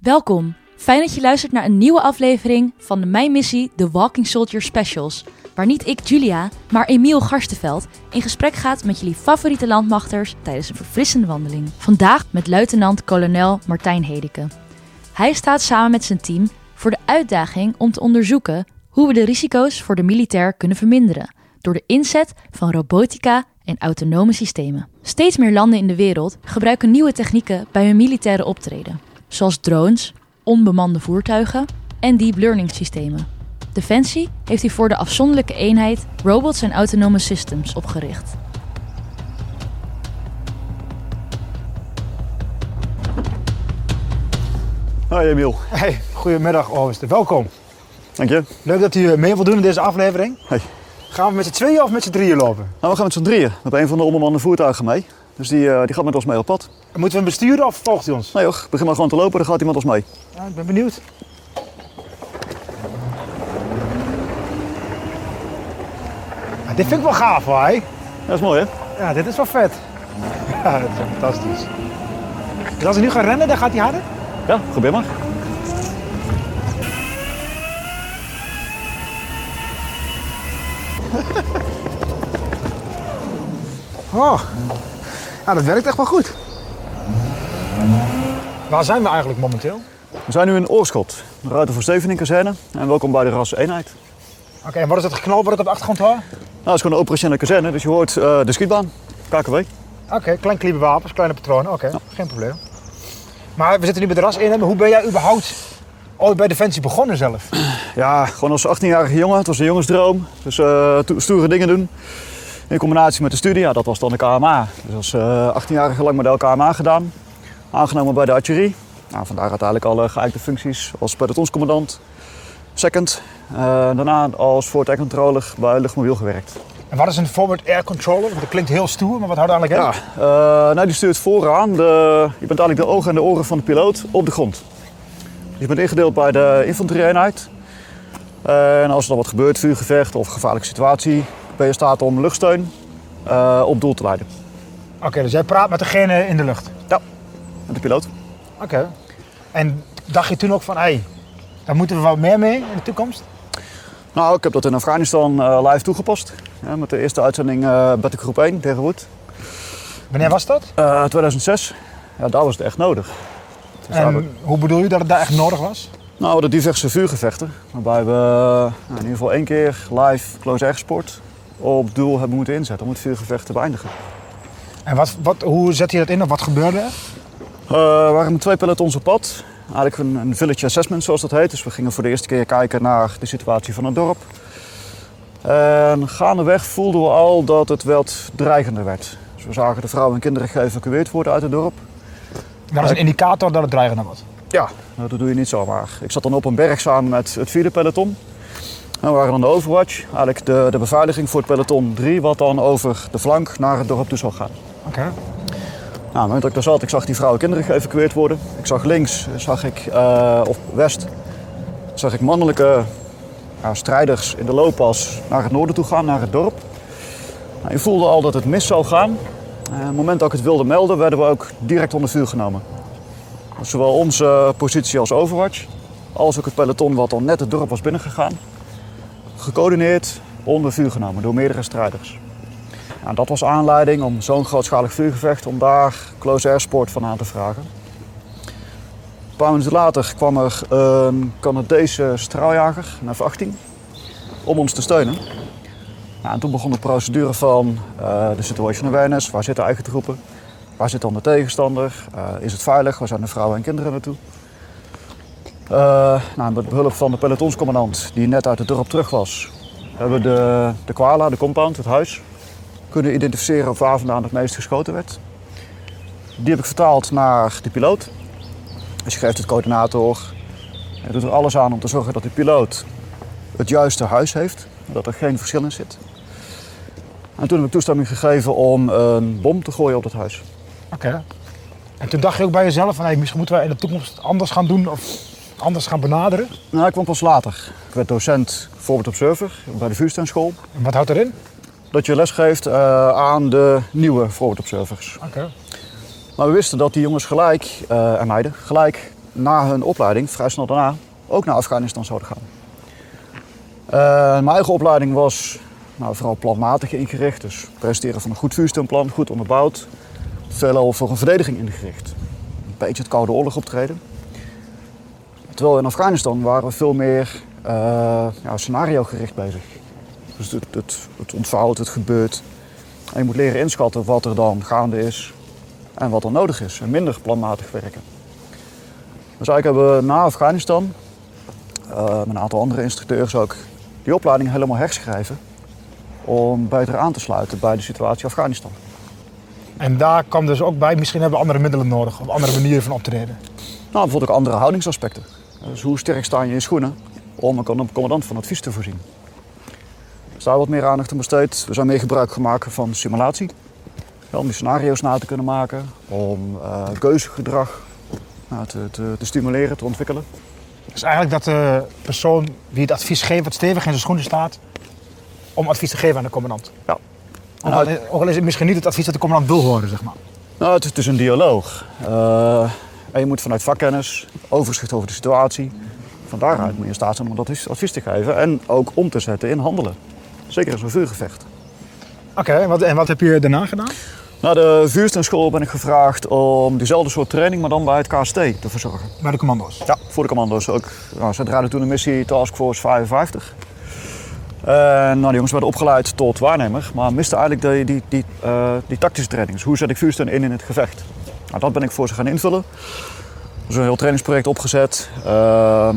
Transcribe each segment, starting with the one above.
Welkom. Fijn dat je luistert naar een nieuwe aflevering van de Mijn Missie The Walking Soldier Specials. Waar niet ik, Julia, maar Emiel Garstenveld in gesprek gaat met jullie favoriete landmachters tijdens een verfrissende wandeling. Vandaag met luitenant-kolonel Martijn Hedeke. Hij staat samen met zijn team voor de uitdaging om te onderzoeken hoe we de risico's voor de militair kunnen verminderen door de inzet van robotica en autonome systemen. Steeds meer landen in de wereld gebruiken nieuwe technieken bij hun militaire optreden, zoals drones, onbemande voertuigen en deep learning systemen. Defensie heeft hiervoor de afzonderlijke eenheid Robots and Autonome Systems opgericht. Hoi Emiel, Hey, goedemiddag Ooster, welkom. dank je. Leuk dat u mee wilt doen in deze aflevering. Hey. Gaan we met z'n tweeën of met z'n drieën lopen? Nou, we gaan met z'n drieën. Hebben een van de onbemande voertuigen mee. Dus die, eh, die gaat met ons mee op pad. Moeten we hem besturen of volgt hij ons? Nee joh, begin maar gewoon te lopen, dan gaat iemand ons mee. Ja, ik ben benieuwd. Ja, dit vind ik wel gaaf hoor. hè? Dat is mooi hè? Ja, dit is wel vet. Ja, dat is fantastisch. Dus als hij nu gaat rennen, dan gaat hij harder? Ja, probeer maar. Oh, ja, dat werkt echt wel goed. Waar zijn we eigenlijk momenteel? We zijn nu in Oorschot, de ruiter voor Stevening kazerne. En welkom bij de ras eenheid. Oké, en wat is het geknal wat ik op de achtergrond hoor? Nou, het is gewoon een operationele kazerne, dus je hoort eh, de schietbaan, KKW. Oké, klein kaliber wapens, kleine patronen. Oké, geen probleem. Maar we zitten nu bij de ras in. maar Hoe ben jij überhaupt ooit bij Defensie begonnen zelf? Ja, gewoon als 18-jarige jongen, het was een jongensdroom. Dus eh, to- stoere dingen doen. In combinatie met de studie, ja, dat was dan de KMA. Dus als eh 18-jarige lang model KMA gedaan. Aangenomen bij de artillerie. Nou, vandaar uiteindelijk alle geëikte functies als pelotonscommandant. Second. Eh, daarna als Air Controller bij luchtmobiel gewerkt. En wat is een forward air controller? Want dat klinkt heel stoer, maar wat houdt eigenlijk in? Ja, eh, nou, die stuurt vooraan. De, je bent eigenlijk de ogen en de oren van de piloot op de grond. Je bent ingedeeld bij de infanterieeenheid. En als er dan wat gebeurt, vuurgevecht of gevaarlijke situatie, ben je in staat om luchtsteun eh, op doel te leiden. Oké, dus jij praat met degene in de lucht. Met de piloot. Oké. En dacht je toen ook van, hé, hey, daar moeten we wat meer mee in de toekomst? Nou, ik heb dat in Afghanistan eh, live toegepast. Ja, met de eerste uitzending uh, Battle Groep 1 tegen Wood. Wanneer was dat? Eh 2006. Ja, daar was het echt nodig. Dus En hoe bedoel je dat het daar echt nodig was? Nou, de diverse vuurgevechten. Waarbij we nou, in ieder geval één keer live close air sport op doel hebben moeten inzetten om het vuurgevecht te beëindigen. En wat, wat, hoe zet je dat in of wat gebeurde er? Eh, we waren met twee pelotons op pad. Eigenlijk een, een village assessment zoals dat heet. Dus we gingen voor de eerste keer kijken naar de situatie van het dorp. En gaandeweg voelden we al dat het wat dreigender werd. Dus we zagen de vrouwen en kinderen geëvacueerd worden uit het dorp. Dat is een indicator dat het dreigender wordt. Ja, nou, dat doe je niet zomaar. Ik zat dan op een berg samen met het vierde peloton. We waren dan de Overwatch, eigenlijk de, de beveiliging voor het peloton 3, wat dan over de flank naar het dorp toe zou gaan. Oké. Nou, moment dat ik daar zat, ik zag die vrouwen en kinderen geëvacueerd worden. Ik zag links, zag ik, eh, of west, zag ik mannelijke strijders in de looppas naar het noorden toe gaan, naar het dorp. Nou, je voelde al dat het mis zou gaan. Eh, op het moment dat ik het wilde melden, werden we ook direct onder vuur genomen. Zowel onze positie als Overwatch, als ook het peloton wat dan net het dorp was binnengegaan, gecoördineerd onder vuur genomen door meerdere strijders. Nou, dat was aanleiding om zo'n grootschalig vuurgevecht, om daar close air sport van aan te vragen. Een paar minuten later kwam er een Canadese straaljager, een F-18, om ons te steunen. Nou, en toen begon de procedure van eh, de situation awareness. Waar zitten eigen troepen? Waar zit dan de tegenstander? Eh, is het veilig? Waar zijn de vrouwen en kinderen naartoe? Eh, nou, met behulp van de pelotonscommandant, die net uit het dorp terug was, hebben we de, de Koala, de compound, het huis, kunnen identificeren waar vandaan het meest geschoten werd. Die heb ik vertaald naar de piloot. Dus je geeft het coördinator. Hij doet er alles aan om te zorgen dat de piloot het juiste huis heeft. Dat er geen verschil in zit. En toen heb ik toestemming gegeven om een bom te gooien op het huis. Oké. En toen dacht je ook bij jezelf van, misschien moeten we in de toekomst anders gaan doen of anders gaan benaderen. Nou, ik kwam pas later. Ik werd docent forward observer bij de vuurstenschool. En wat houdt erin? Dat je les geeft eh, aan de nieuwe forward observers. Oké. Maar we wisten dat die jongens gelijk, eh, en meiden, gelijk na hun opleiding, vrij snel daarna, ook naar Afghanistan zouden gaan. Eh, mijn eigen opleiding was nou, vooral planmatig ingericht. Dus presenteren van een goed vuursteunplan, goed onderbouwd. Veelal voor een verdediging ingericht. Een beetje het Koude Oorlog optreden. Terwijl in Afghanistan waren we veel meer uh, ja, scenario gericht bezig. Dus het, het, het ontvouwt, het gebeurt. En je moet leren inschatten wat er dan gaande is en wat er nodig is. En minder planmatig werken. Dus eigenlijk hebben we na Afghanistan, uh, met een aantal andere instructeurs ook, die opleiding helemaal herschrijven. Om beter aan te sluiten bij de situatie Afghanistan. En daar kwam dus ook bij, misschien hebben we andere middelen nodig, of andere manieren van optreden. Nou, bijvoorbeeld ook andere houdingsaspecten. Dus hoe sterk sta je in schoenen om een commandant van advies te voorzien. Dus daar wat meer aandacht aan besteed. We zijn meer gebruik gemaakt van simulatie. Om die scenario's na te kunnen maken, om uh, keuzegedrag nou, te, te, te, stimuleren, te ontwikkelen. Dus eigenlijk dat de persoon die het advies geeft, wat stevig in zijn schoenen staat, om advies te geven aan de commandant. Ja. Ook al, ook al is het misschien niet het advies dat de commandant wil horen, zeg maar. Nou, het is, is een dialoog. Uh, en je moet vanuit vakkennis, overzicht over de situatie, van daaruit moet je in staat zijn om dat advies te geven en ook om te zetten in handelen. Zeker in zo'n vuurgevecht. Oké, en, wat, en wat heb je daarna gedaan? Na de vuurstenschool ben ik gevraagd om diezelfde soort training, maar dan bij het KST te verzorgen. Bij de commando's? Ja, voor de commando's ook. Nou, ze draaiden toen een missie Task Force 55. En nou, die jongens werden opgeleid tot waarnemer, maar misten eigenlijk die, die, die, uh, die tactische training. Dus hoe zet ik vuursteun in in het gevecht? Nou, dat ben ik voor ze gaan invullen. Dus een heel trainingsproject opgezet. Uh,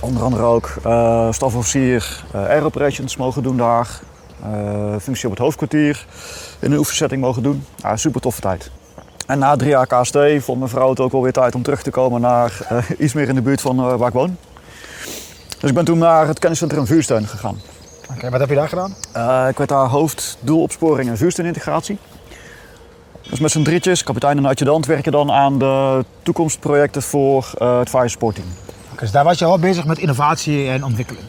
onder andere ook uh, stafofficier uh, air operations mogen doen daar. Uh, functie op het hoofdkwartier in een oefensetting mogen doen. Ja, super toffe tijd. En na drie jaar KST vond mijn vrouw het ook alweer tijd om terug te komen naar iets meer in de buurt van waar ik woon. Dus ik ben toen naar het kenniscentrum vuursteun gegaan. Oké, wat heb je daar gedaan? ik werd daar hoofd doelopsporing en vuursteunintegratie. Dus met z'n drietjes, kapitein en adjudant, werken dan aan de toekomstprojecten voor uh, het Fire Sport Team. Okay, dus daar was je al bezig met innovatie en ontwikkeling?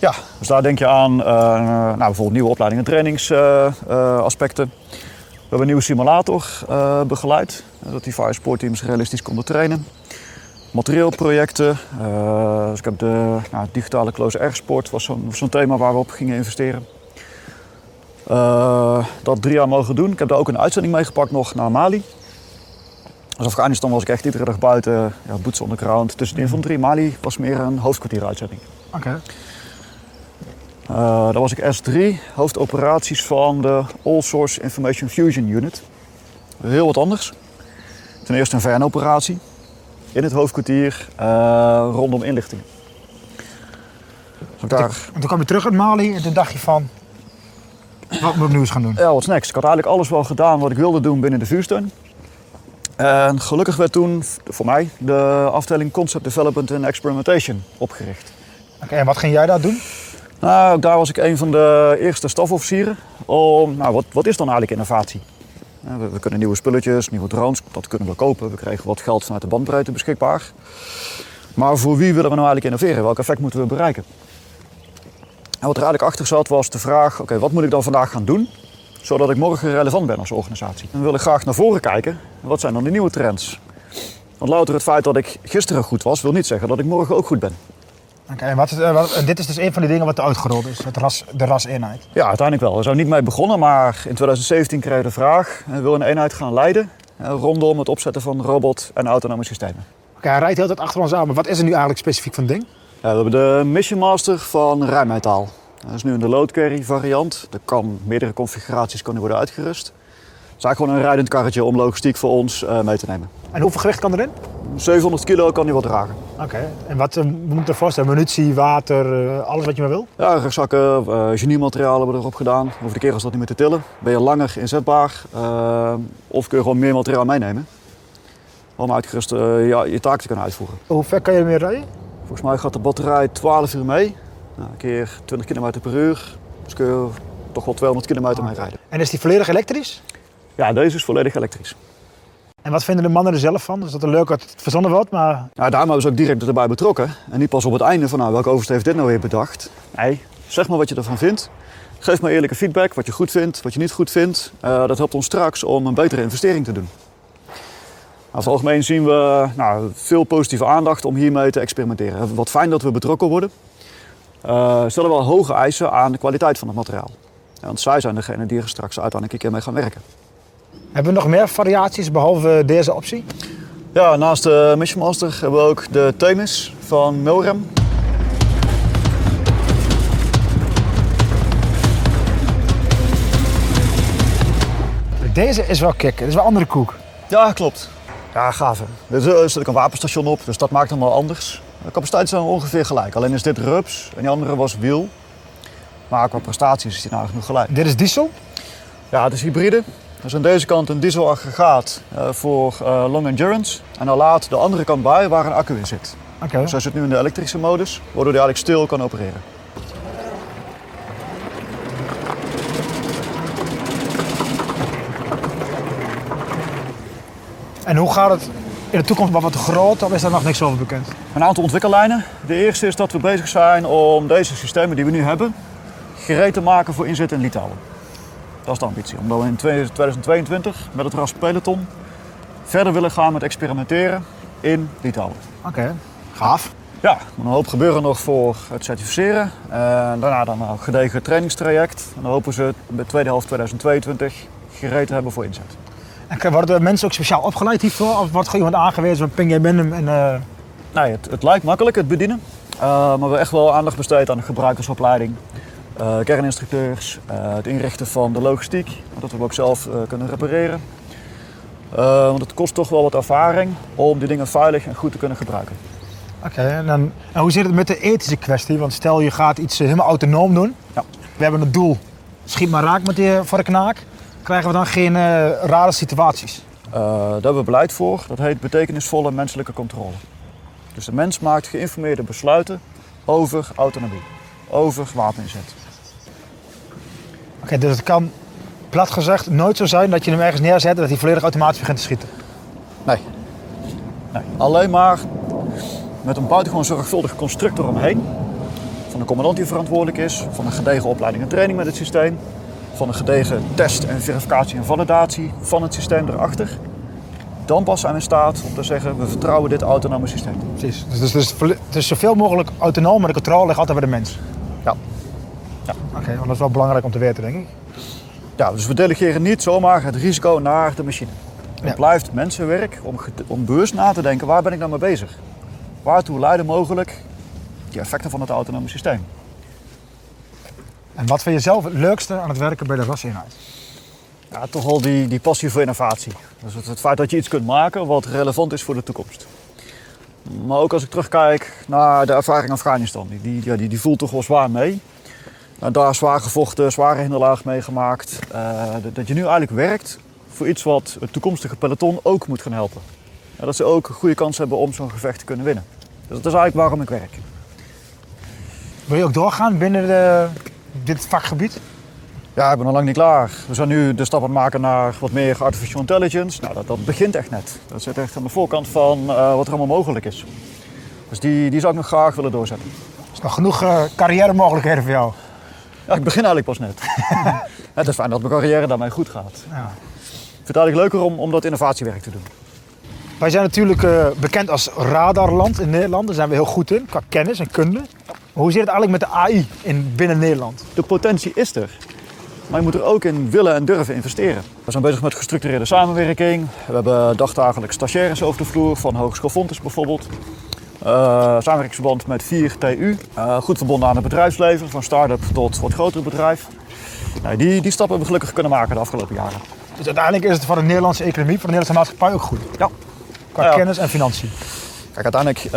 Ja, dus daar denk je aan uh, nou, bijvoorbeeld nieuwe opleidingen en trainingsaspecten. Uh, we hebben een nieuwe simulator begeleid, dat die Fire Sport Teams realistisch konden trainen. Materieelprojecten, dus ik heb de nou, digitale close air sport was zo'n zo thema waar we op gingen investeren. Uh, dat drie jaar mogen doen. Ik heb daar ook een uitzending mee gepakt nog naar Mali. Als Afghanistan was ik echt iedere dag buiten, ja, boots on the ground, tussen de infanterie. Mali was meer een hoofdkwartieruitzending. Oké. Okay. Uh, daar was ik S3, hoofdoperaties van de All Source Information Fusion Unit. Heel wat anders. Ten eerste een VN-operatie in het hoofdkwartier uh, rondom inlichtingen. Daar... En toen kwam je terug uit Mali en toen dacht je van, wat moet ik nu eens gaan doen? Ja, wat next? Ik had eigenlijk alles wel gedaan wat ik wilde doen binnen de vuursteun. En gelukkig werd toen voor mij de afdeling Concept Development and Experimentation opgericht. Oké, en wat ging jij daar doen? Nou, daar was ik een van de eerste stafofficieren. Om, nou, wat, wat is dan eigenlijk innovatie? We, we, kunnen nieuwe spulletjes, nieuwe drones, dat kunnen we kopen. We kregen wat geld vanuit de bandbreedte beschikbaar. Maar voor wie willen we nou eigenlijk innoveren? Welk effect moeten we bereiken? En wat er eigenlijk achter zat was de vraag, oké, wat moet ik dan vandaag gaan doen? Zodat ik morgen relevant ben als organisatie. Dan wil ik graag naar voren kijken. Wat zijn dan de nieuwe trends? Want louter het feit dat ik gisteren goed was, wil niet zeggen dat ik morgen ook goed ben. Oké, en wat, wat, dit is dus een van de dingen wat uitgerold is, het ras, de raseenheid. Ja, uiteindelijk wel. We zijn niet mee begonnen, maar in 2017 kreeg de vraag, we willen een eenheid gaan leiden rondom het opzetten van robot- en autonome systemen. Oké, hij rijdt heel tijd achter ons aan, maar wat is er nu eigenlijk specifiek van ding? We hebben de Mission Master van Rijnmetaal. Dat is nu in de load carry variant. Er kan meerdere configuraties kunnen worden uitgerust. Het is eigenlijk gewoon een rijdend karretje om logistiek voor ons uh, mee te nemen. En hoeveel gewicht kan erin? 700 kilo kan hij wel dragen. Oké, en wat uh, moet ik ervoor voorstellen? Munitie, water, uh, alles wat je maar wil? Ja, rugzakken, geniematerialen hebben we erop gedaan. Hoef de keer als dat niet meer te tillen. Ben je langer inzetbaar of kun je gewoon meer materiaal meenemen. Om uitgerust ja, je taak te kunnen uitvoeren. Hoe ver kan je ermee rijden? Volgens mij gaat de batterij 12 uur mee. Nou, een keer 20 km per uur. Dus kun je toch wel 200 kilometer mee rijden. En is die volledig elektrisch? Ja, deze is volledig elektrisch. En wat vinden de mannen er zelf van? Is dat een leuk dat het verzonnen wordt? Maar... Nou, daarom hebben ze ook direct erbij betrokken. En niet pas op het einde van nou, welke overste heeft dit nou weer bedacht. Nee, zeg maar wat je ervan vindt. Geef me eerlijke feedback, wat je goed vindt, wat je niet goed vindt. Uh, dat helpt ons straks om een betere investering te doen. Over het algemeen zien we nou, veel positieve aandacht om hiermee te experimenteren. Wat fijn dat we betrokken worden. Uh, stellen wel hoge eisen aan de kwaliteit van het materiaal. Want zij zijn degene die er straks uiteindelijk een keer mee gaan werken. Hebben we nog meer variaties behalve deze optie? Ja, naast de Mission Master hebben we ook de Themis van Milrem. Deze is wel kick, dit is wel andere koek. Ja, klopt. Ja, gaaf. Er zit ook een wapenstation op, dus dat maakt hem wel anders. De capaciteit zijn ongeveer gelijk. Alleen is dit rups en die andere was wiel. Maar qua prestaties is die nou genoeg gelijk. Dit is diesel? Ja, het is hybride. Dus aan deze kant een dieselaggregaat uh, voor uh, long endurance. En dan laat de andere kant bij waar een accu in zit. Okay. Dus hij zit nu in de elektrische modus, waardoor hij eigenlijk stil kan opereren. En hoe gaat het in de toekomst wat groot of is daar nog niks over bekend? Een aantal ontwikkellijnen. De eerste is dat we bezig zijn om deze systemen die we nu hebben gereed te maken voor inzet in Litouwen. Dat is de ambitie. Omdat we in 2022 met het RAS Peloton verder willen gaan met experimenteren in Litouwen. Oké, gaaf. Ja, er een hoop gebeuren nog voor het certificeren. En daarna dan een gedegen trainingstraject. En dan hopen ze het in de tweede helft 2022 gereed te hebben voor inzet. En worden mensen ook speciaal opgeleid hiervoor? Of wordt gewoon iemand aangewezen van ping jij binnen en... Uh... Nee, het, het, lijkt makkelijk, het bedienen. Uh, maar we hebben echt wel aandacht besteed aan de gebruikersopleiding. Uh, kerninstructeurs, het inrichten van de logistiek. Dat we ook zelf kunnen repareren. want het kost toch wel wat ervaring om die dingen veilig en goed te kunnen gebruiken. Oké, en, en, hoe zit het met de ethische kwestie? Want stel je gaat iets helemaal autonoom doen. Ja. We hebben het doel, schiet maar raak met die voor de knaak krijgen we dan geen uh, rare situaties? Uh, daar hebben we beleid voor. Dat heet betekenisvolle menselijke controle. Dus de mens maakt geïnformeerde besluiten over autonomie, over wapeninzet. Oké, dus het kan plat gezegd nooit zo zijn dat je hem ergens neerzet en dat hij volledig automatisch begint te schieten? Nee. nee. Alleen maar met een buitengewoon zorgvuldig construct eromheen. Van de commandant die verantwoordelijk is, van een gedegen opleiding en training met het systeem van een gedegen test en verificatie en validatie van het systeem erachter. Dan pas zijn we in staat om te zeggen, we vertrouwen dit autonome systeem. Precies. Dus, dus, dus het is zoveel mogelijk autonoom, maar de controle ligt altijd bij de mens. Ja. ja. Oké, want dat is wel belangrijk om te weten, denk ik. Ja, dus we delegeren niet zomaar het risico naar de machine. Het blijft mensenwerk om, om bewust na te denken, waar ben ik nou mee bezig? Waartoe leiden mogelijk die effecten van het autonome systeem? En wat vind je zelf het leukste aan het werken bij de raseenheid? Ja, toch wel die, die passie voor innovatie. Dus het, het, feit dat je iets kunt maken wat relevant is voor de toekomst. Maar ook als ik terugkijk naar de ervaring in Afghanistan, die, die, ja, die, die voelt toch wel zwaar mee. Daar zwaar gevochten, zware hinderlaag meegemaakt. Uh, dat je nu eigenlijk werkt voor iets wat het toekomstige peloton ook moet gaan helpen. Ja, dat ze ook een goede kans hebben om zo'n gevecht te kunnen winnen. Dus dat is eigenlijk waarom ik werk. Wil je ook doorgaan binnen de, dit vakgebied? Ja, ik ben nog lang niet klaar. We zijn nu de stap aan het maken naar wat meer artificial intelligence. Nou, dat, dat begint echt net. Dat zit echt aan de voorkant van uh, wat er allemaal mogelijk is. Dus die, die zou ik nog graag willen doorzetten. Er is nog genoeg uh, carrière mogelijkheden voor jou? Ja, ik begin eigenlijk pas net. het is fijn dat mijn carrière daarmee goed gaat. Ja. Ik vind het eigenlijk leuker om, om dat innovatiewerk te doen. Wij zijn natuurlijk uh, bekend als radarland in Nederland. Daar zijn we heel goed in, qua kennis en kunde. Hoe zit het eigenlijk met de AI in, binnen Nederland? De potentie is er. Maar je moet er ook in willen en durven investeren. We zijn bezig met gestructureerde samenwerking. We hebben dagdagelijks stagiaires over de vloer van Hogeschool Fontes bijvoorbeeld. Uh, samenwerkingsverband met 4 TU. Uh, goed verbonden aan het bedrijfsleven, van start-up tot wat groter bedrijf. Nou, die, die stappen hebben we gelukkig kunnen maken de afgelopen jaren. Dus uiteindelijk is het voor de Nederlandse economie, voor de Nederlandse maatschappij ook goed? Ja. Qua ja. kennis en financiën? Uiteindelijk, uh,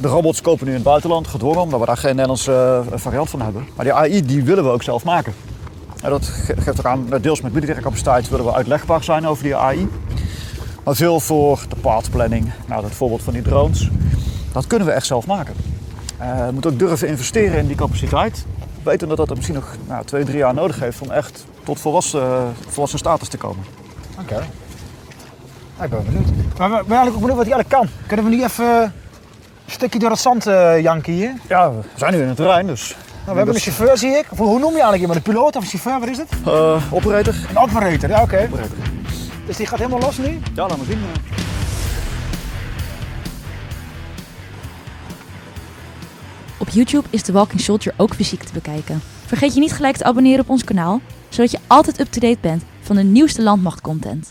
de robots kopen nu in het buitenland, gedwongen, omdat we daar geen Nederlandse uh, variant van hebben. Maar die AI, die willen we ook zelf maken. En dat geeft ook aan, deels met militaire capaciteit willen we uitlegbaar zijn over die AI. Maar veel voor de paardplanning, nou dat voorbeeld van die drones, dat kunnen we echt zelf maken. Uh, we moeten ook durven investeren in die capaciteit. We weten dat dat misschien nog nou, twee, drie jaar nodig heeft om echt tot volwassen, volwassen status te komen. Oké. Ik ben benieuwd. Maar ik ben eigenlijk ook benieuwd wat hij eigenlijk kan. Kunnen we nu even eh, een stukje door het zand uh, janken hier? Ja, we zijn nu in het terrein, dus... Nou, we hebben een chauffeur, zie ik. Hoe noem je eigenlijk iemand? Een piloot of een chauffeur? Wat is het? Uh, operator. Een operator, ja, oké. Okay. Dus die gaat helemaal los nu? Ja, laat maar zien. Op YouTube is The Walking Soldier ook fysiek te bekijken. Vergeet je niet gelijk te abonneren op ons kanaal, zodat je altijd up-to-date bent van de nieuwste landmachtcontent.